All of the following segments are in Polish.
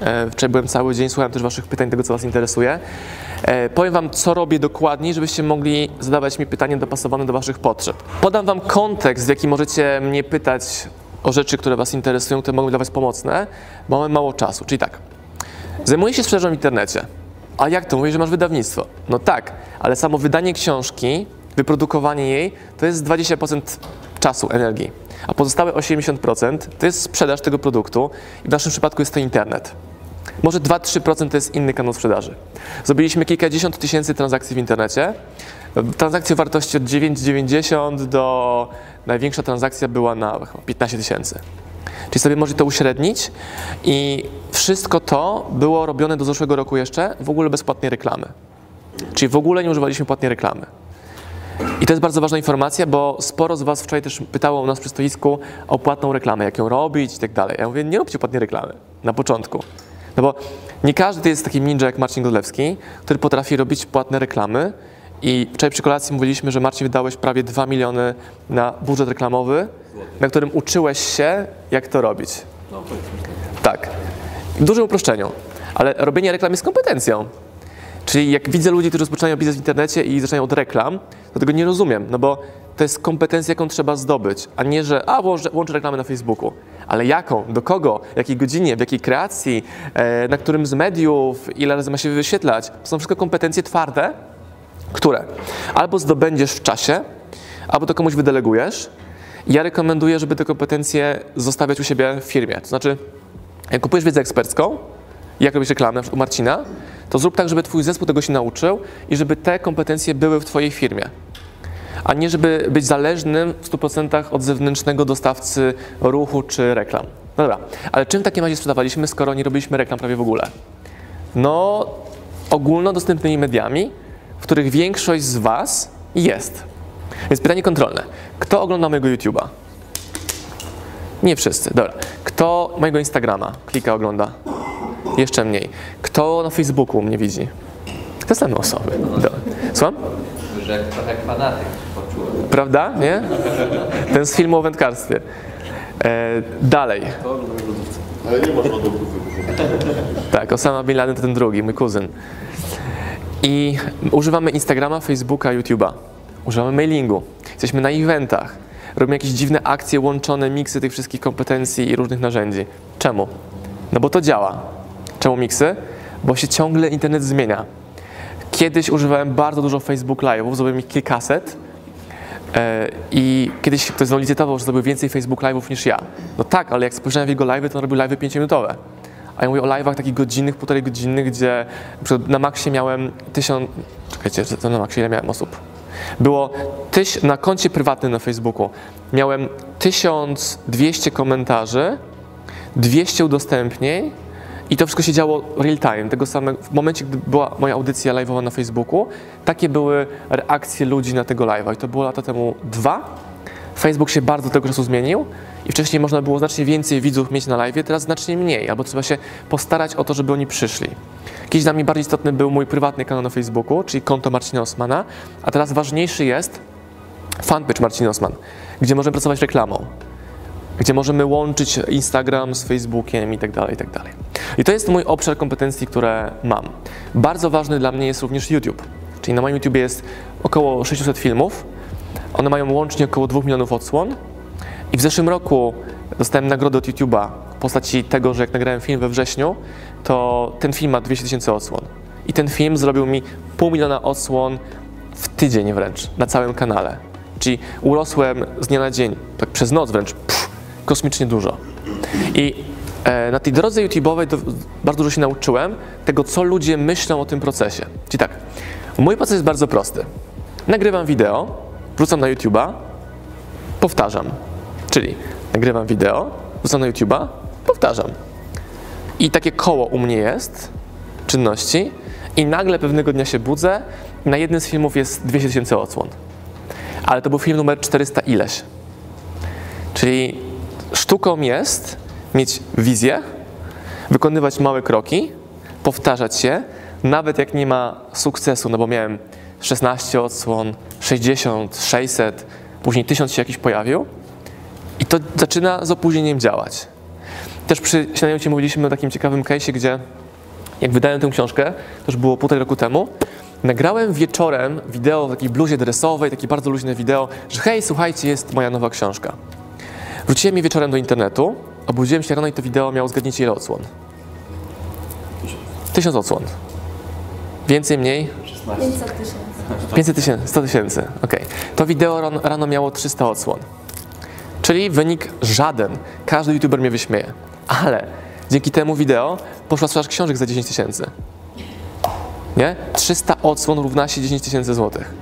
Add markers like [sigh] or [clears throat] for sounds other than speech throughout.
E, Wczoraj byłem cały dzień, słuchałem też Waszych pytań, tego co Was interesuje. E, Powiem Wam, co robię dokładnie, żebyście mogli zadawać mi pytania dopasowane do Waszych potrzeb. Podam Wam kontekst, w jaki możecie mnie pytać o rzeczy, które Was interesują, które mogą dla Was pomocne, bo mamy mało czasu. Czyli tak, zajmuję się sprzedażą w internecie. A jak to? Mówisz, że masz wydawnictwo. No tak, ale samo wydanie książki, wyprodukowanie jej, to jest 20% czasu, energii. A pozostałe 80% to jest sprzedaż tego produktu i w naszym przypadku jest to internet. Może 2-3% to jest inny kanał sprzedaży. Zrobiliśmy kilkadziesiąt tysięcy transakcji w internecie. Transakcje o wartości od 9,90 do największa transakcja była na chyba 15 tysięcy. Czyli sobie możecie to uśrednić i wszystko to było robione do zeszłego roku jeszcze w ogóle bez płatnej reklamy. Czyli w ogóle nie używaliśmy płatnej reklamy. I to jest bardzo ważna informacja, bo sporo z Was wczoraj też pytało u nas przy stoisku o płatną reklamę, jak ją robić i tak dalej. Ja mówię, nie róbcie płatnej reklamy na początku. No bo nie każdy jest takim ninja jak Marcin Godlewski, który potrafi robić płatne reklamy. I wczoraj przy kolacji mówiliśmy, że Marcin wydałeś prawie 2 miliony na budżet reklamowy, na którym uczyłeś się, jak to robić. Tak. W dużym uproszczeniu. Ale robienie reklam jest kompetencją. Czyli jak widzę ludzi, którzy rozpoczynają biznes w internecie i zaczynają od reklam, to tego nie rozumiem, no bo to jest kompetencja, jaką trzeba zdobyć, a nie, że a, włączę, włączę reklamę na Facebooku. Ale jaką, do kogo, w jakiej godzinie, w jakiej kreacji, e, na którym z mediów, ile razy ma się wyświetlać. To są wszystko kompetencje twarde, które albo zdobędziesz w czasie, albo to komuś wydelegujesz. Ja rekomenduję, żeby te kompetencje zostawiać u siebie w firmie. To znaczy, jak kupujesz wiedzę ekspercką, jak robisz reklamę, na przykład u Marcina, to zrób tak, żeby twój zespół tego się nauczył i żeby te kompetencje były w twojej firmie. A nie żeby być zależnym w 100% od zewnętrznego dostawcy ruchu czy reklam. No dobra, ale czym w takim razie sprzedawaliśmy, skoro nie robiliśmy reklam prawie w ogóle? No, ogólnodostępnymi mediami, w których większość z Was jest. Więc pytanie kontrolne. Kto ogląda mojego YouTube'a? Nie wszyscy, dobra. Kto mojego Instagrama klika, ogląda? Jeszcze mniej. Kto na Facebooku mnie widzi? Te same osoby. Dobra. Słucham? że trochę fanatyk poczułem. Prawda? Nie? Ten z filmu o wędkarstwie. E, dalej. Ale nie masz lodówków Tak, Osama Bin Laden to ten drugi, mój kuzyn. I używamy Instagrama, Facebooka, YouTube'a. Używamy mailingu. Jesteśmy na eventach. Robimy jakieś dziwne akcje, łączone miksy tych wszystkich kompetencji i różnych narzędzi. Czemu? No bo to działa. Czemu miksy? Bo się ciągle internet zmienia. Kiedyś używałem bardzo dużo Facebook Live'ów, zrobiłem ich kilkaset. E, I kiedyś ktoś znowu licytował, że zrobił więcej Facebook Live'ów niż ja. No tak, ale jak spojrzałem w jego live'y, to on robił live'y 5-minutowe. A ja mówię o live'ach takich godzinnych, półtorej godzinnych, gdzie na maksie miałem tysiąc... Czekajcie, to na maksie ile miałem osób? Było tyś... na koncie prywatnym na Facebooku miałem 1200 komentarzy, 200 udostępnień i to wszystko się działo real time. Tego samego, w momencie, gdy była moja audycja live'owa na Facebooku, takie były reakcje ludzi na tego live'a. I to było lata temu dwa. Facebook się bardzo tego czasu zmienił i wcześniej można było znacznie więcej widzów mieć na live'ie, teraz znacznie mniej, albo trzeba się postarać o to, żeby oni przyszli. Kiedyś dla mnie bardziej istotny był mój prywatny kanał na Facebooku, czyli konto Marcina Osmana, a teraz ważniejszy jest fanpage Marcin Osman, gdzie możemy pracować reklamą gdzie możemy łączyć Instagram z Facebookiem i tak dalej, i tak dalej. I to jest mój obszar kompetencji, które mam. Bardzo ważny dla mnie jest również YouTube. Czyli na moim YouTube jest około 600 filmów. One mają łącznie około 2 milionów odsłon. I w zeszłym roku dostałem nagrodę od YouTube'a w postaci tego, że jak nagrałem film we wrześniu, to ten film ma 200 tysięcy odsłon. I ten film zrobił mi pół miliona odsłon w tydzień wręcz, na całym kanale. Czyli urosłem z dnia na dzień, tak przez noc wręcz, pff, kosmicznie dużo. I e, na tej drodze YouTube'owej bardzo dużo się nauczyłem tego, co ludzie myślą o tym procesie. Czyli tak, mój proces jest bardzo prosty. Nagrywam wideo, wrzucam na YouTube'a, powtarzam. Czyli nagrywam wideo, wrzucam na YouTube'a, powtarzam. I takie koło u mnie jest czynności i nagle pewnego dnia się budzę na jednym z filmów jest 200 tysięcy odsłon. Ale to był film numer 400 ileś. Czyli sztuką jest mieć wizję, wykonywać małe kroki, powtarzać się, nawet jak nie ma sukcesu, no bo miałem 16 odsłon, 60, 600, później 1000 się jakiś pojawił i to zaczyna z opóźnieniem działać. Też przy śniadaniu Ci mówiliśmy o takim ciekawym case'ie, gdzie jak wydałem tę książkę, to już było półtorej roku temu, nagrałem wieczorem wideo w takiej bluzie dresowej, takie bardzo luźne wideo, że hej, słuchajcie, jest moja nowa książka. Wróciłem je wieczorem do internetu, obudziłem się rano i to wideo miało, zgadnijcie ile odsłon? Tysiąc odsłon. Więcej, mniej? 500 tysięcy. 500 tysięcy, 100 tysięcy, okej. To wideo ran- rano miało 300 odsłon. Czyli wynik żaden. Każdy youtuber mnie wyśmieje. Ale dzięki temu wideo poszła sprzedaż książek za 10 tysięcy. Nie? 300 odsłon równa się 10 tysięcy złotych.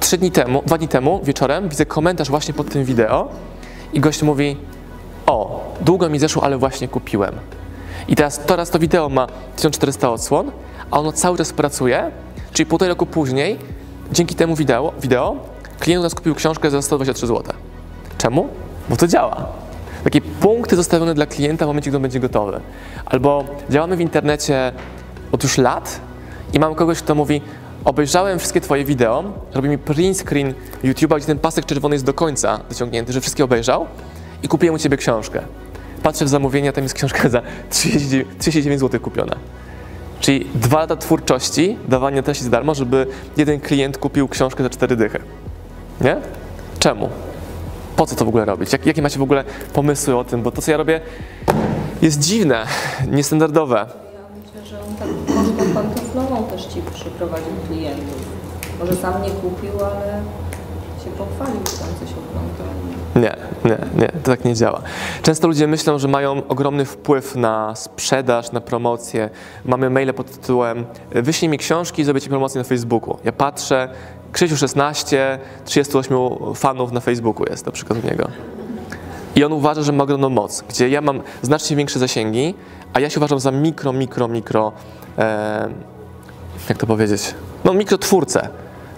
Trzy dni temu, dwa dni temu, wieczorem, widzę komentarz właśnie pod tym wideo i gość mówi o, długo mi zeszło, ale właśnie kupiłem. I teraz, teraz to wideo ma 1400 odsłon, a ono cały czas pracuje, czyli półtorej roku później, dzięki temu wideo, wideo klient u nas kupił książkę za 123 zł. Czemu? Bo to działa. Takie punkty zostawione dla klienta w momencie, gdy on będzie gotowy. Albo działamy w internecie od już lat i mam kogoś, kto mówi obejrzałem wszystkie twoje wideo, robi mi print screen YouTube'a, gdzie ten pasek czerwony jest do końca dociągnięty, że wszystkie obejrzał i kupiłem u ciebie książkę. Patrzę w zamówienia, tam jest książka za 39, 39 zł kupiona. Czyli dwa lata twórczości, dawania treści za darmo, żeby jeden klient kupił książkę za cztery dychy. Nie? Czemu? Po co to w ogóle robić? Jak, jakie macie w ogóle pomysły o tym? Bo to, co ja robię, jest dziwne, niestandardowe. Ja myślę, że on tak kosztem pantoflową też Ci przyprowadził klientów. Może sam nie kupił, ale się pochwalił, że tam coś oglądał. Nie, nie, nie, to tak nie działa. Często ludzie myślą, że mają ogromny wpływ na sprzedaż, na promocję. Mamy maile pod tytułem wyślij mi książki i zrobię ci promocję na Facebooku. Ja patrzę, Krzysiu 16, 38 fanów na Facebooku jest na przykład u niego. I on uważa, że ma ogromną moc, gdzie ja mam znacznie większe zasięgi, a ja się uważam za mikro, mikro, mikro, e, jak to powiedzieć, no mikrotwórcę,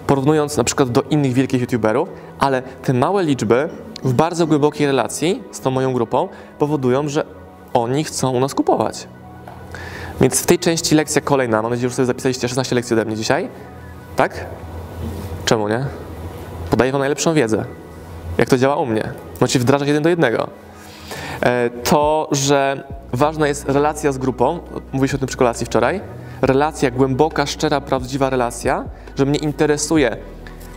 porównując na przykład do innych wielkich youtuberów, ale te małe liczby w bardzo głębokiej relacji z tą moją grupą powodują, że oni chcą u nas kupować. Więc w tej części lekcja kolejna, mam nadzieję, że sobie zapisaliście 16 lekcji ode mnie dzisiaj, tak? Czemu nie? Podaję wam najlepszą wiedzę. Jak to działa u mnie. Możecie wdrażać jeden do jednego. E, To, że ważna jest relacja z grupą, mówiliśmy o tym przy kolacji wczoraj, relacja głęboka, szczera, prawdziwa relacja, że mnie interesuje,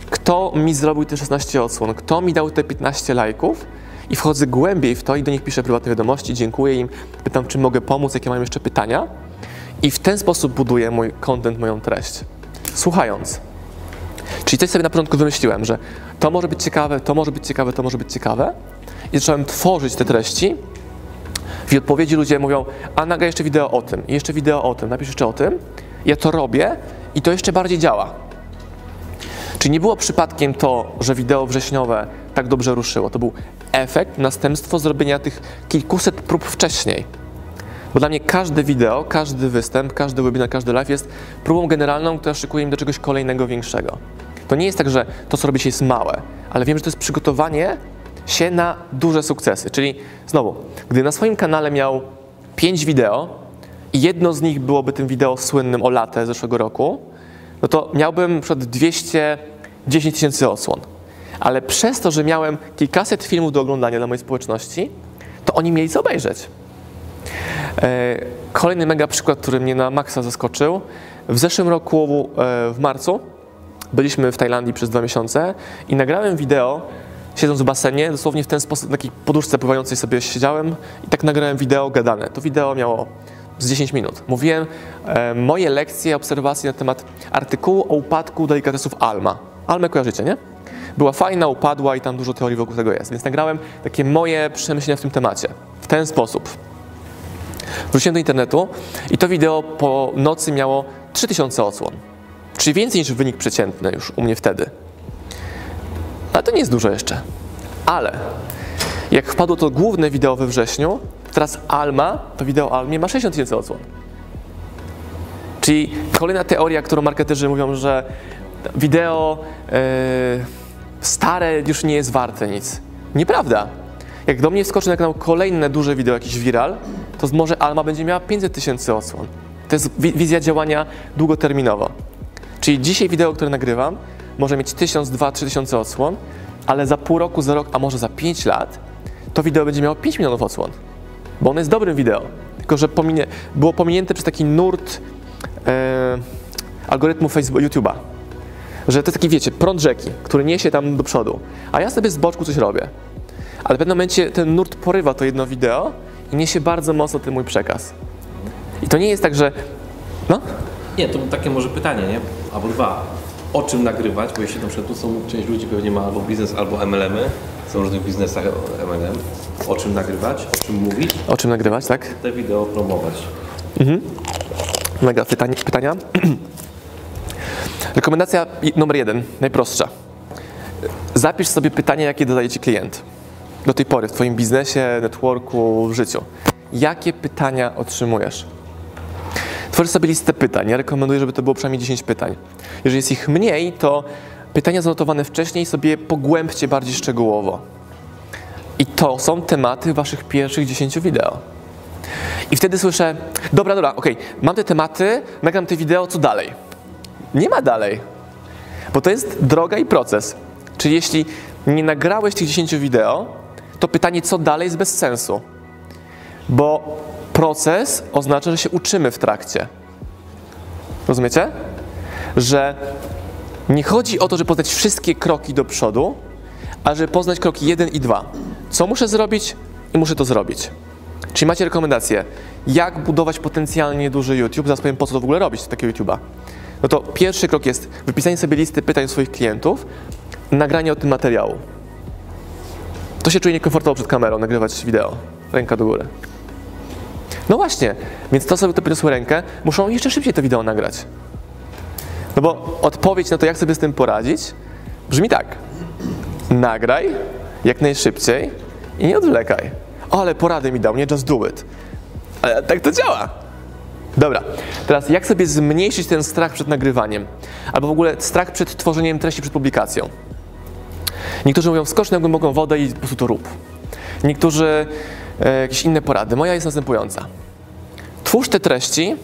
kto mi zrobił te 16 odsłon, kto mi dał te 15 lajków i wchodzę głębiej w to i do nich piszę prywatne wiadomości, dziękuję im, pytam, czy mogę pomóc, jakie mają jeszcze pytania i w ten sposób buduję mój content, moją treść. Słuchając. Czyli coś sobie na początku wymyśliłem, że to może być ciekawe, to może być ciekawe, to może być ciekawe i zacząłem tworzyć te treści w odpowiedzi ludzie mówią, a nagraj jeszcze wideo o tym, jeszcze wideo o tym, napisz jeszcze o tym. Ja to robię i to jeszcze bardziej działa. Czyli nie było przypadkiem to, że wideo wrześniowe tak dobrze ruszyło. To był efekt, następstwo zrobienia tych kilkuset prób wcześniej. Bo dla mnie każde wideo, każdy występ, każdy webinar, każdy live jest próbą generalną, która szykuje mi do czegoś kolejnego, większego. To nie jest tak, że to, co robicie, jest małe, ale wiem, że to jest przygotowanie się na duże sukcesy. Czyli znowu, gdy na swoim kanale miał 5 wideo i jedno z nich byłoby tym wideo słynnym o latę zeszłego roku, no to miałbym przed 200 10 tysięcy osłon, Ale przez to, że miałem kilkaset filmów do oglądania dla mojej społeczności, to oni mieli co obejrzeć. E, kolejny mega przykład, który mnie na maksa zaskoczył. W zeszłym roku, e, w marcu, byliśmy w Tajlandii przez dwa miesiące i nagrałem wideo, siedząc w basenie, dosłownie w ten sposób, na takiej poduszce pływającej sobie siedziałem i tak nagrałem wideo gadane. To wideo miało z 10 minut. Mówiłem e, moje lekcje, obserwacje na temat artykułu o upadku delikatesów Alma. Almę kojarzycie, nie? Była fajna, upadła i tam dużo teorii wokół tego jest. Więc nagrałem takie moje przemyślenia w tym temacie. W ten sposób. Wróciłem do internetu i to wideo po nocy miało 3000 odsłon. Czyli więcej niż wynik przeciętny już u mnie wtedy. Ale to nie jest dużo jeszcze. Ale jak wpadło to główne wideo we wrześniu, teraz Alma, to wideo Almie ma 60 tysięcy odsłon. Czyli kolejna teoria, którą marketerzy mówią, że wideo e, stare już nie jest warte nic. Nieprawda. Jak do mnie wskoczy na kanał kolejne duże wideo, jakiś viral, to może Alma będzie miała 500 tysięcy odsłon. To jest wi- wizja działania długoterminowa. Czyli dzisiaj wideo, które nagrywam, może mieć 1000, 2, 3 tysiące odsłon, ale za pół roku, za rok, a może za 5 lat, to wideo będzie miało 5 milionów odsłon. Bo ono jest dobrym wideo. Tylko, że było pominięte przez taki nurt e, algorytmu YouTube'a. Że to jest taki, wiecie, prąd rzeki, który niesie tam do przodu. A ja sobie z boczku coś robię. Ale w pewnym momencie ten nurt porywa to jedno wideo i niesie bardzo mocno ten mój przekaz. I to nie jest tak, że. No, Nie, to takie może pytanie, nie? Albo dwa. O czym nagrywać? Bo jeśli na przykład tu są część ludzi pewnie ma albo biznes, albo MLM-y, są w różnych biznesach MLM. O czym nagrywać? O czym mówić? o czym nagrywać, tak? Te wideo promować. Mega pytanie, pytania. [clears throat] Rekomendacja numer jeden, najprostsza. Zapisz sobie pytania, jakie dodaje Ci klient do tej pory w Twoim biznesie, networku, w życiu. Jakie pytania otrzymujesz? Tworz sobie listę pytań. Ja rekomenduję, żeby to było przynajmniej 10 pytań. Jeżeli jest ich mniej, to pytania zanotowane wcześniej sobie pogłębcie bardziej szczegółowo. I to są tematy Waszych pierwszych 10 wideo. I wtedy słyszę, dobra, dobra, okej, mam te tematy, nagram te wideo, co dalej? Nie ma dalej, bo to jest droga i proces. Czyli jeśli nie nagrałeś tych 10 wideo, to pytanie, co dalej, jest bez sensu. Bo proces oznacza, że się uczymy w trakcie. Rozumiecie? Że nie chodzi o to, żeby poznać wszystkie kroki do przodu, a żeby poznać kroki 1 i 2. Co muszę zrobić i muszę to zrobić. Czyli macie rekomendacje, jak budować potencjalnie duży YouTube. Zaraz powiem, po co to w ogóle robić, takiego YouTube'a. No to pierwszy krok jest wypisanie sobie listy pytań swoich klientów, nagranie o tym materiału. To się czuje niekomfortowo przed kamerą, nagrywać wideo. Ręka do góry. No właśnie, więc to sobie, kto podniosły rękę, muszą jeszcze szybciej to wideo nagrać. No bo odpowiedź na to, jak sobie z tym poradzić, brzmi tak. Nagraj jak najszybciej i nie odwlekaj. O, ale porady mi dał, nie just do it. Ale tak to działa. Dobra, teraz jak sobie zmniejszyć ten strach przed nagrywaniem? Albo w ogóle strach przed tworzeniem treści przed publikacją? Niektórzy mówią, skocz na głęboką wodę i po prostu to rób. Niektórzy e, jakieś inne porady. Moja jest następująca. Twórz te treści,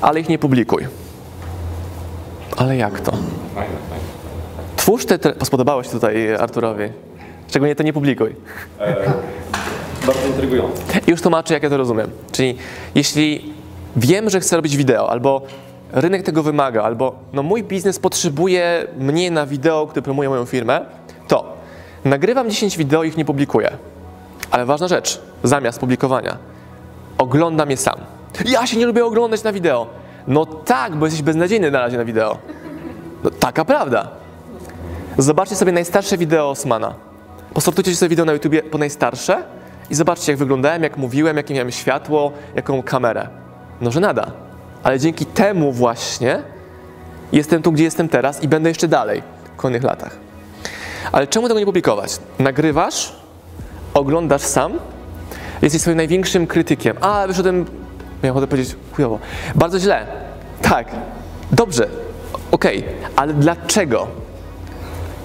ale ich nie publikuj. Ale jak to? Twórz te treści. Spodobało się tutaj Arturowi. Szczególnie to nie publikuj. Bardzo intrygujące. I już tłumaczę, jak ja to rozumiem. Czyli jeśli wiem, że chcę robić wideo, albo rynek tego wymaga, albo no, mój biznes potrzebuje mnie na wideo, które promuje moją firmę, to nagrywam 10 wideo i ich nie publikuję. Ale ważna rzecz, zamiast publikowania, oglądam je sam. Ja się nie lubię oglądać na wideo. No tak, bo jesteś beznadziejny na razie na wideo. No, taka prawda. Zobaczcie sobie najstarsze wideo Osmana. Posortujcie sobie wideo na YouTubie po najstarsze i zobaczcie, jak wyglądałem, jak mówiłem, jakie miałem światło, jaką kamerę. No, że nada. Ale dzięki temu właśnie jestem tu, gdzie jestem teraz i będę jeszcze dalej w kolejnych latach. Ale czemu tego nie publikować? Nagrywasz, oglądasz sam, jesteś swoim największym krytykiem. A, wyszedłem, miałem ochotę powiedzieć chujowo. Bardzo źle. Tak. Dobrze. Okej. Ale dlaczego?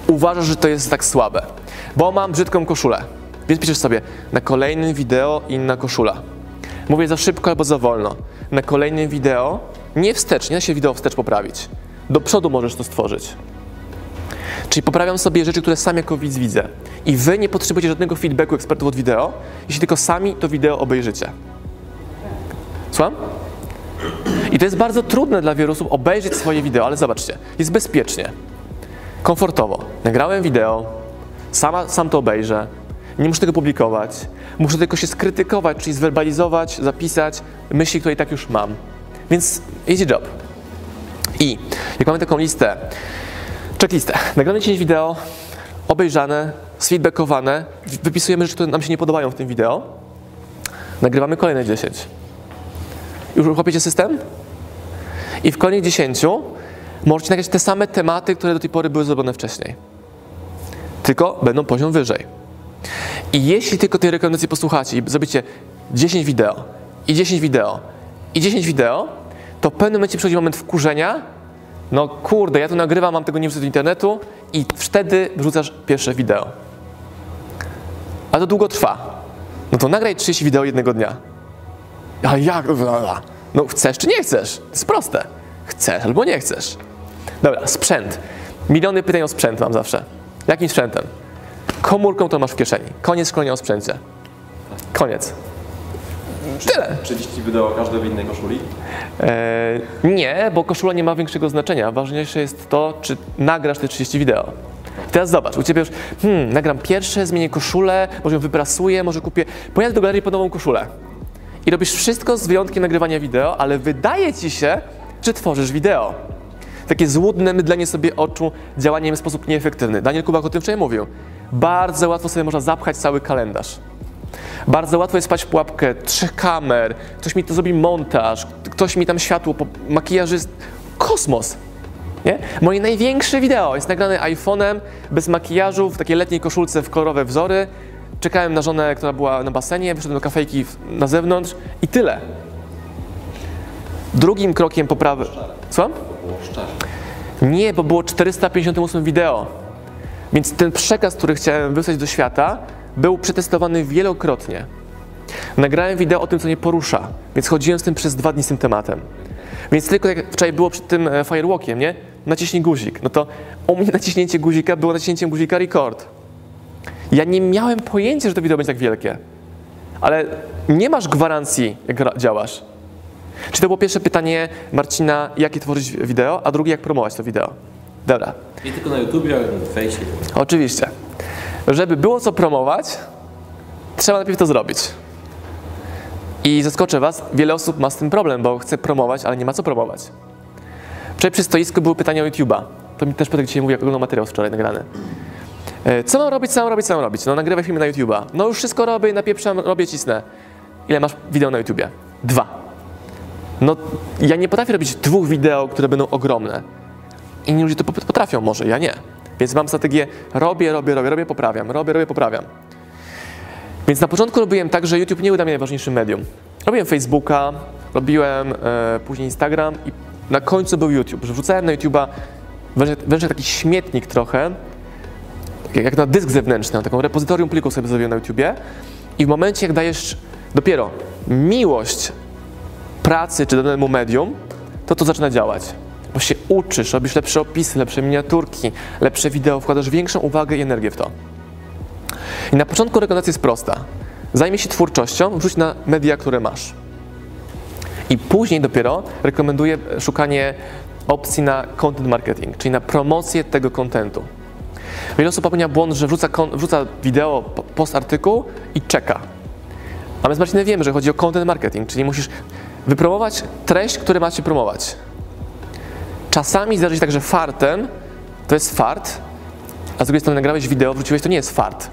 uważasz, że to jest tak słabe. Bo mam brzydką koszulę. Więc piszesz sobie, na kolejnym wideo inna koszula. Mówię za szybko albo za wolno. Na kolejnym wideo, nie wstecz, nie da się wideo wstecz poprawić. Do przodu możesz to stworzyć. Czyli poprawiam sobie rzeczy, które sam jako widz widzę. I wy nie potrzebujecie żadnego feedbacku ekspertów od wideo, jeśli tylko sami to wideo obejrzycie. Słucham? I to jest bardzo trudne dla wielu osób obejrzeć swoje wideo, ale zobaczcie, jest bezpiecznie komfortowo. Nagrałem wideo, sama, sam to obejrzę, nie muszę tego publikować, muszę tylko się skrytykować, czyli zwerbalizować, zapisać myśli, które i tak już mam. Więc easy job. I jak mamy taką listę, checklistę, nagramy 10 wideo, obejrzane, sfeedbackowane, wypisujemy rzeczy, które nam się nie podobają w tym wideo, nagrywamy kolejne 10. Już łapiecie system? I w kolejnych 10 możecie nagrać te same tematy, które do tej pory były zrobione wcześniej. Tylko będą poziom wyżej. I jeśli tylko tej rekomendacji posłuchacie i zrobicie 10 wideo, i 10 wideo, i 10 wideo, to w pewnym momencie przychodzi moment wkurzenia No kurde, ja tu nagrywam, mam tego nie wrzucę do internetu i wtedy wrzucasz pierwsze wideo. A to długo trwa. No to nagraj 30 wideo jednego dnia. Ale jak? No chcesz czy nie chcesz? To jest proste. Chcesz albo nie chcesz. Dobra, sprzęt. Miliony pytań o sprzęt mam zawsze. Jakim sprzętem? Komórką to masz w kieszeni. Koniec szkolenia o sprzęcie. Koniec. Tyle. 30 wideo każde w innej koszuli. Eee, nie, bo koszula nie ma większego znaczenia. Ważniejsze jest to, czy nagrasz te 30 wideo. Teraz zobacz, u Ciebie już, hmm, nagram pierwsze, zmienię koszulę, może ją wyprasuję, może kupię, pojadę do galerii po nową koszulę. I robisz wszystko z wyjątkiem nagrywania wideo, ale wydaje Ci się, że tworzysz wideo. Takie złudne mydlenie sobie oczu działaniem w sposób nieefektywny. Daniel Kubak o tym wczoraj mówił. Bardzo łatwo sobie można zapchać cały kalendarz. Bardzo łatwo jest spać w pułapkę trzech kamer, ktoś mi to zrobi montaż, ktoś mi tam światło, makijażyst, kosmos. Nie? Moje największe wideo jest nagrane iPhone'em, bez makijażu, w takiej letniej koszulce w kolorowe wzory. Czekałem na żonę, która była na basenie, wyszedłem do kafejki na zewnątrz i tyle. Drugim krokiem poprawy... Szczerze. Nie, bo było 458 wideo. Więc ten przekaz, który chciałem wysłać do świata, był przetestowany wielokrotnie. Nagrałem wideo o tym, co mnie porusza, więc chodziłem z tym przez dwa dni z tym tematem. Więc tylko jak wczoraj było przed tym e, firewalkiem, nie? Naciśnij guzik. No to u mnie [laughs] naciśnięcie guzika było naciśnięciem guzika record. Ja nie miałem pojęcia, że to wideo będzie tak wielkie. Ale nie masz gwarancji, jak działasz. Czy to było pierwsze pytanie Marcina, jakie tworzyć wideo, a drugie, jak promować to wideo? Dobra, Nie tylko na YouTubie, ale na fejsie. oczywiście. Żeby było co promować, trzeba najpierw to zrobić. I zaskoczę Was, wiele osób ma z tym problem, bo chce promować, ale nie ma co promować. Wczoraj przy stoisku były pytania o YouTube'a. To mi też Piotrek dzisiaj mówi, jak oglądał materiał wczoraj nagrany. E, Co mam robić, co mam robić, co mam robić? No nagrywaj filmy na YouTube'a. No już wszystko robię, napieprzam, robię, cisnę. Ile masz wideo na YouTubie? Dwa. No, ja nie potrafię robić dwóch wideo, które będą ogromne. Inni ludzie to pot- potrafią, może ja nie. Więc mam strategię robię, robię, robię, robię, poprawiam, robię, robię, poprawiam. Więc na początku robiłem tak, że YouTube nie był dla mnie najważniejszym medium. Robiłem Facebooka, robiłem e, później Instagram i na końcu był YouTube, że wrzucałem na YouTube'a wręcz, wręcz taki śmietnik trochę, jak- na dysk zewnętrzny, taką repozytorium plików sobie zrobiłem na YouTubie i w momencie, jak dajesz dopiero miłość pracy czy danemu medium, to to zaczyna działać. Bo się uczysz, robisz lepsze opisy, lepsze miniaturki, lepsze wideo, wkładasz większą uwagę i energię w to. I na początku rekomendacja jest prosta. Zajmij się twórczością, wrzuć na media, które masz. I później dopiero rekomenduję szukanie opcji na content marketing, czyli na promocję tego kontentu. Wiele osób popełnia błąd, że wrzuca, wrzuca wideo, po- post artykuł i czeka. A my z Marcinem wiemy, że chodzi o content marketing, czyli musisz wypromować treść, którą macie promować. Czasami zdarzy się tak, że fartem to jest fart, a z drugiej strony nagrałeś wideo, wrzuciłeś, to nie jest fart.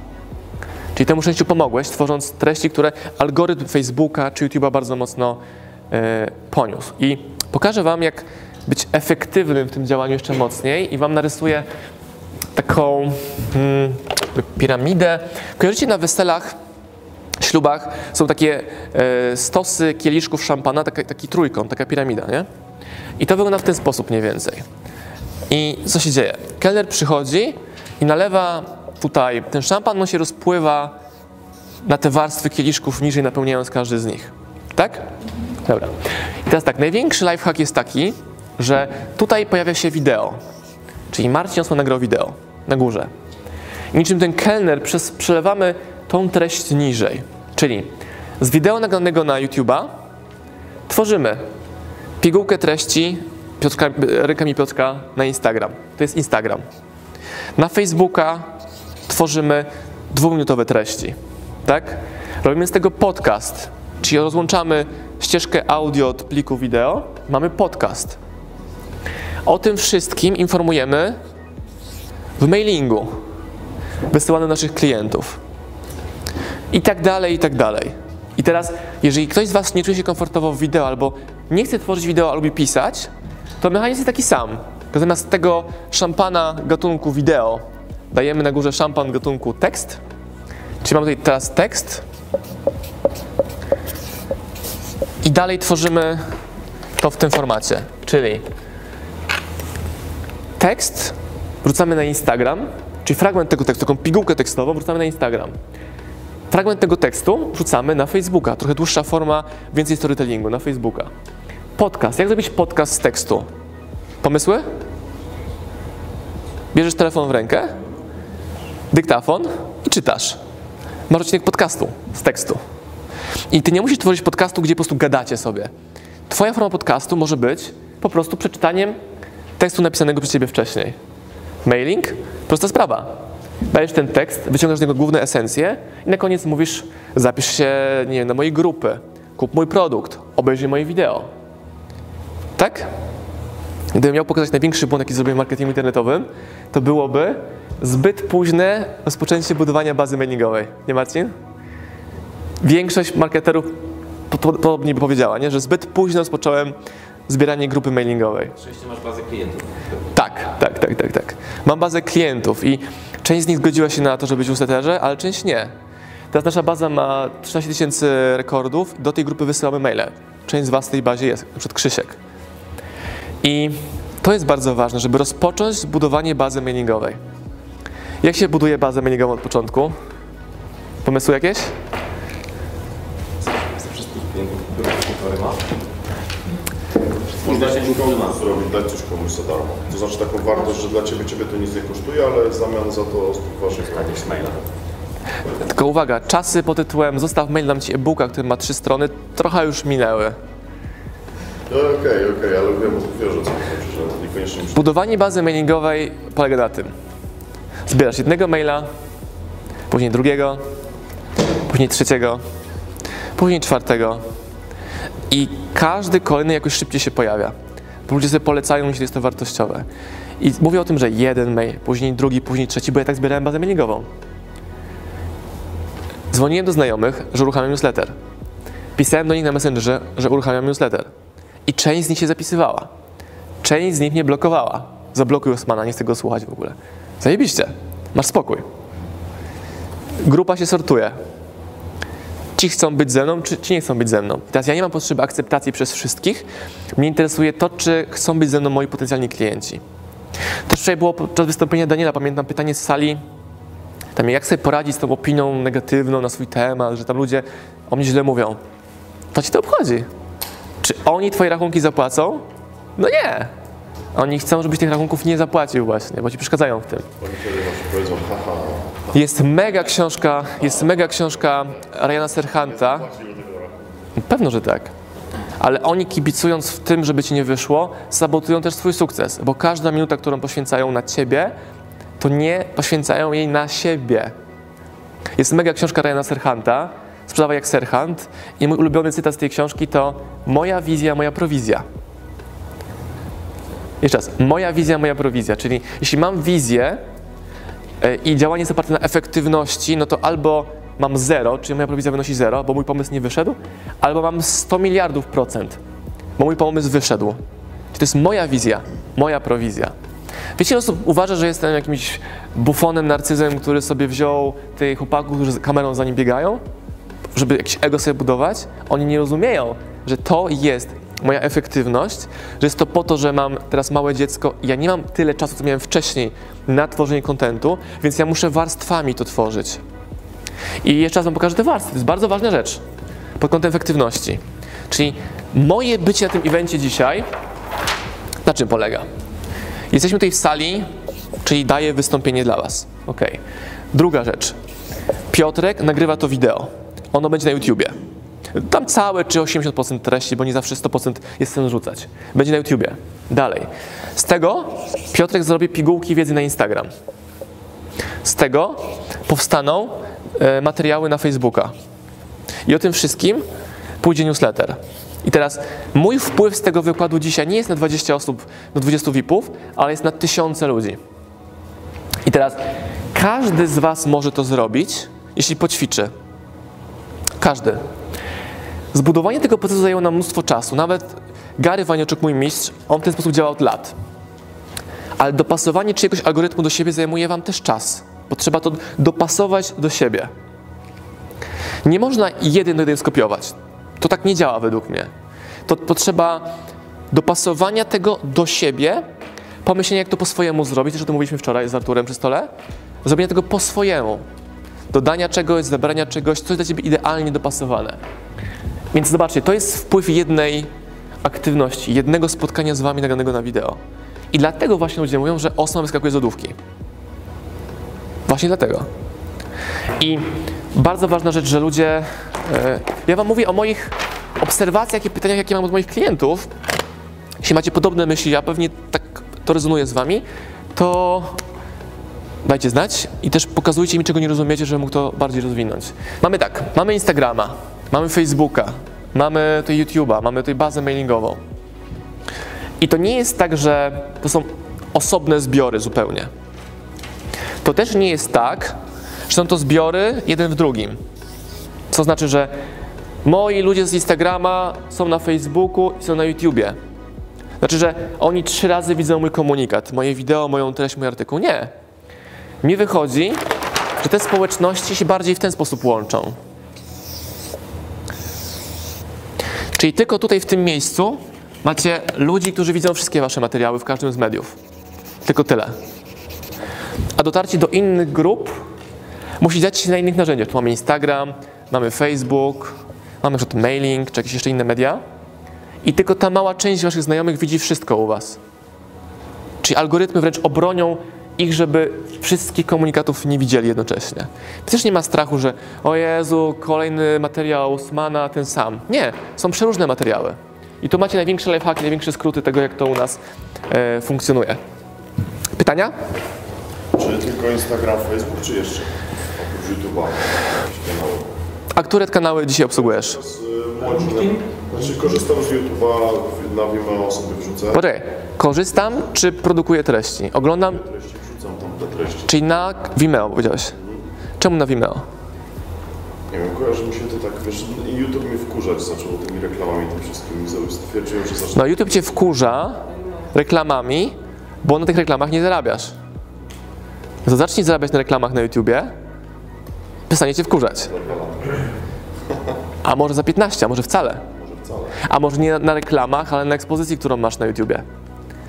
Czyli temu szczęściu pomogłeś, tworząc treści, które algorytm Facebooka czy YouTube'a bardzo mocno e, poniósł. I pokażę Wam, jak być efektywnym w tym działaniu jeszcze mocniej i Wam narysuję taką mm, piramidę. Kojarzycie na weselach, ślubach są takie e, stosy kieliszków szampana, taki, taki trójkąt, taka piramida, nie? I to wygląda w ten sposób mniej więcej. I co się dzieje? Kelner przychodzi i nalewa tutaj ten szampan, on się rozpływa na te warstwy kieliszków niżej, napełniając każdy z nich. Tak? Dobra. I teraz tak, największy lifehack jest taki, że tutaj pojawia się wideo. Czyli Marcin Osman nagrał wideo na górze. I niczym ten kelner przez, przelewamy tą treść niżej. Czyli z wideo nagranego na YouTube'a tworzymy pigułkę treści Piotrka, rękami Piotrka na Instagram. To jest Instagram. Na Facebooka tworzymy dwuminutowe treści. Tak? Robimy z tego podcast, czyli rozłączamy ścieżkę audio od pliku wideo, mamy podcast. O tym wszystkim informujemy w mailingu wysyłanym do naszych klientów. I tak dalej, i tak dalej. I teraz, jeżeli ktoś z Was nie czuje się komfortowo w wideo albo nie chce tworzyć wideo, a lubi pisać, to mechanizm jest taki sam. Tylko zamiast tego szampana gatunku wideo dajemy na górze szampan gatunku tekst. Czyli mamy tutaj teraz tekst. I dalej tworzymy to w tym formacie. Czyli tekst wrzucamy na Instagram, czyli fragment tego tekstu, taką pigułkę tekstową wrzucamy na Instagram. Fragment tego tekstu wrzucamy na Facebooka, trochę dłuższa forma, więcej storytellingu na Facebooka. Podcast. Jak zrobić podcast z tekstu? Pomysły? Bierzesz telefon w rękę, dyktafon i czytasz. Masz odcinek podcastu z tekstu. I ty nie musisz tworzyć podcastu, gdzie po prostu gadacie sobie. Twoja forma podcastu może być po prostu przeczytaniem tekstu napisanego przez ciebie wcześniej. Mailing? Prosta sprawa. Dajesz ten tekst, wyciągasz z niego główne esencje i na koniec mówisz zapisz się, nie wiem, na mojej grupy, kup mój produkt, obejrzyj moje wideo. Tak? Gdybym miał pokazać największy błąd, jaki zrobiłem w marketingu internetowym, to byłoby zbyt późne rozpoczęcie budowania bazy mailingowej. Nie Marcin? Większość marketerów po- po- podobnie by powiedziała, nie? że zbyt późno rozpocząłem zbieranie grupy mailingowej. Oczywiście masz bazę klientów. Tak, tak, tak, tak, tak. Mam bazę klientów i część z nich zgodziła się na to, żeby być w newsletterze, ale część nie. Teraz nasza baza ma 13 tysięcy rekordów, do tej grupy wysyłamy maile. Część z Was w tej bazie jest, na przykład Krzysiek. I to jest bardzo ważne, żeby rozpocząć budowanie bazy mailingowej. Jak się buduje bazę mailingową od początku? Pomysły jakieś? Ze wszystkich klientów, które ma. Można jakiś konkurs zrobić, dać coś komuś za darmo. To znaczy taką wartość, że dla Ciebie Ciebie to nic nie kosztuje, ale w zamian za to waszych Jakieś maila. Tylko uwaga, czasy pod tytułem zostaw mail, dam Ci e-booka, który ma trzy strony, trochę już minęły. No okej, okej, ale wiem, wiesz co niekoniecznie. Budowanie bazy mailingowej polega na tym. Zbierasz jednego maila, później drugiego, później trzeciego, później czwartego i każdy kolejny jakoś szybciej się pojawia. Ludzie sobie polecają, jeśli jest to wartościowe. I mówię o tym, że jeden mail, później drugi, później trzeci, bo ja tak zbierałem bazę mailingową. Dzwoniłem do znajomych, że uruchamiam newsletter. Pisałem do nich na Messengerze, że uruchamiam newsletter. I część z nich się zapisywała. Część z nich mnie blokowała. Zablokuj Osmana, nie chcę go słuchać w ogóle. Zajebiście, masz spokój. Grupa się sortuje. Ci chcą być ze mną, czy ci nie chcą być ze mną. Teraz ja nie mam potrzeby akceptacji przez wszystkich. Mnie interesuje to, czy chcą być ze mną moi potencjalni klienci. Też wczoraj było podczas wystąpienia Daniela, pamiętam pytanie z sali, tam jak sobie poradzić z tą opinią negatywną na swój temat, że tam ludzie o mnie źle mówią. To ci to obchodzi. Czy oni twoje rachunki zapłacą? No nie. Oni chcą, żebyś tych rachunków nie zapłacił właśnie, bo ci przeszkadzają w tym. Jest mega książka, jest mega książka Ryana Serhanta. Pewno, że tak. Ale oni kibicując w tym, żeby ci nie wyszło, sabotują też swój sukces, bo każda minuta, którą poświęcają na ciebie, to nie poświęcają jej na siebie. Jest mega książka Ryana Serhanta, Sprzedawaj jak Serhant i mój ulubiony cytat z tej książki to moja wizja, moja prowizja. Jeszcze raz, moja wizja, moja prowizja, czyli jeśli mam wizję e, i działanie jest oparte na efektywności, no to albo mam zero, czyli moja prowizja wynosi zero, bo mój pomysł nie wyszedł, albo mam 100 miliardów procent, bo mój pomysł wyszedł. Czyli to jest moja wizja, moja prowizja. Wiecie, osób uważa, że jestem jakimś bufonem, narcyzem, który sobie wziął tych chłopaków, którzy z kamerą za nim biegają, żeby jakieś ego sobie budować? Oni nie rozumieją, że to jest moja efektywność, że jest to po to, że mam teraz małe dziecko i ja nie mam tyle czasu, co miałem wcześniej na tworzenie kontentu, więc ja muszę warstwami to tworzyć. I jeszcze raz Wam pokażę te warstwy. To jest bardzo ważna rzecz pod kątem efektywności. Czyli moje bycie na tym evencie dzisiaj na czym polega? Jesteśmy tutaj w sali, czyli daję wystąpienie dla Was. Ok. Druga rzecz. Piotrek nagrywa to wideo. Ono będzie na YouTubie. Tam całe czy 80% treści, bo nie zawsze 100% jest sens rzucać. Będzie na YouTubie. Dalej. Z tego Piotrek zrobi pigułki wiedzy na Instagram. Z tego powstaną e, materiały na Facebooka. I o tym wszystkim pójdzie newsletter. I teraz mój wpływ z tego wykładu dzisiaj nie jest na 20 osób, na 20 VIP-ów, ale jest na tysiące ludzi. I teraz każdy z Was może to zrobić, jeśli poćwiczy. Każdy. Zbudowanie tego procesu zajęło nam mnóstwo czasu. Nawet Gary Waniaczuk, mój mistrz, on w ten sposób działa od lat. Ale dopasowanie czyjegoś algorytmu do siebie zajmuje Wam też czas, bo trzeba to dopasować do siebie. Nie można jeden do jeden skopiować. To tak nie działa według mnie. To potrzeba dopasowania tego do siebie pomyślenie, jak to po swojemu zrobić, też o tym mówiliśmy wczoraj z Arturem przy stole, zrobienia tego po swojemu. Dodania czegoś, zebrania czegoś, coś dla Ciebie idealnie dopasowane. Więc zobaczcie, to jest wpływ jednej aktywności, jednego spotkania z Wami nagranego na wideo. I dlatego właśnie ludzie mówią, że osma wyskakuje z lodówki. Właśnie dlatego. I bardzo ważna rzecz, że ludzie. e, Ja Wam mówię o moich obserwacjach i pytaniach, jakie mam od moich klientów. Jeśli macie podobne myśli, ja pewnie tak to rezonuje z Wami, to dajcie znać i też pokazujcie mi, czego nie rozumiecie, żebym mógł to bardziej rozwinąć. Mamy tak, mamy Instagrama, mamy Facebooka, mamy tutaj YouTube'a, mamy tutaj bazę mailingową. I to nie jest tak, że to są osobne zbiory zupełnie. To też nie jest tak, że są to zbiory jeden w drugim. Co znaczy, że moi ludzie z Instagrama są na Facebooku i są na YouTubie. Znaczy, że oni trzy razy widzą mój komunikat, moje wideo, moją treść, mój artykuł. Nie. Mi wychodzi, że te społeczności się bardziej w ten sposób łączą. Czyli tylko tutaj w tym miejscu macie ludzi, którzy widzą wszystkie wasze materiały w każdym z mediów. Tylko tyle. A dotarcie do innych grup musi dziać się na innych narzędziach. Tu mamy Instagram, mamy Facebook, mamy przykład mailing, czy jakieś jeszcze inne media. I tylko ta mała część waszych znajomych widzi wszystko u was. Czyli algorytmy wręcz obronią ich, żeby wszystkich komunikatów nie widzieli jednocześnie. Też nie ma strachu, że o Jezu, kolejny materiał Usmana, ten sam. Nie, są przeróżne materiały. I tu macie największe lifehacki, największe skróty tego, jak to u nas e, funkcjonuje. Pytania? Czy tylko Instagram, Facebook, czy jeszcze? Oprócz YouTube'a. A które kanały dzisiaj obsługujesz? Z młodszym, znaczy korzystam z YouTube'a, na Vimeo sobie wrzucę. Poczekaj, korzystam czy produkuję treści? Oglądam, Treści te treści. czyli na Vimeo powiedziałeś. Czemu na Vimeo? Nie wiem, kojarzy mi się to tak, wiesz, YouTube mnie wkurzać zaczął tymi reklamami tym wszystkim. Stwierdziłem, że zacznę. No YouTube cię wkurza reklamami, bo na tych reklamach nie zarabiasz. No to zacznij zarabiać na reklamach na YouTubie, przestanie cię wkurzać. A może za 15, a może wcale. Może wcale. A może nie na, na reklamach, ale na ekspozycji, którą masz na YouTubie.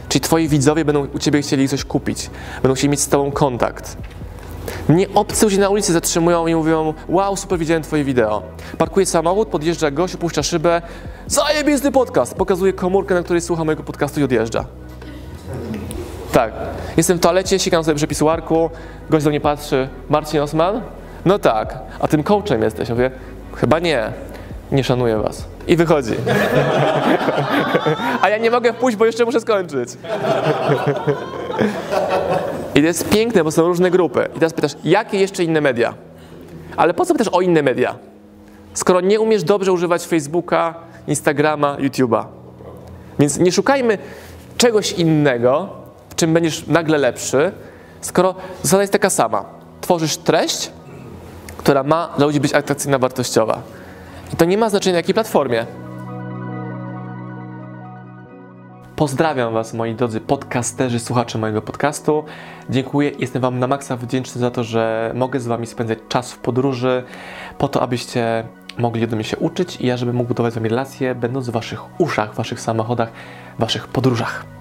Czyli twoi widzowie będą u ciebie chcieli coś kupić, będą chcieli mieć z tobą kontakt. Mnie obcy ludzie na ulicy zatrzymują i mówią wow, super, widziałem twoje wideo. Parkuje samochód, podjeżdża gość, opuszcza szybę, zajebisty podcast, pokazuje komórkę, na której słucha mojego podcastu i odjeżdża. Tak. Jestem w toalecie, sikam sobie przepis arku, gość do mnie patrzy, Marcin Osman? No tak. A tym coachem jesteś? Ja mówię, chyba nie. Nie szanuję was. I wychodzi. A ja nie mogę pójść, bo jeszcze muszę skończyć. I to jest piękne, bo są różne grupy. I teraz pytasz, jakie jeszcze inne media? Ale po co pytasz o inne media? Skoro nie umiesz dobrze używać Facebooka, Instagrama, YouTube'a. Więc nie szukajmy czegoś innego, w czym będziesz nagle lepszy, skoro zasada jest taka sama. Tworzysz treść, która ma dla ludzi być atrakcyjna, wartościowa. I to nie ma znaczenia na jakiej platformie. Pozdrawiam Was, moi drodzy podcasterzy, słuchacze mojego podcastu. Dziękuję, jestem Wam na maksa wdzięczny za to, że mogę z Wami spędzać czas w podróży, po to, abyście mogli ode mnie się uczyć i ja, żebym mógł budować z Wami relacje, będąc w Waszych uszach, w Waszych samochodach, w Waszych podróżach.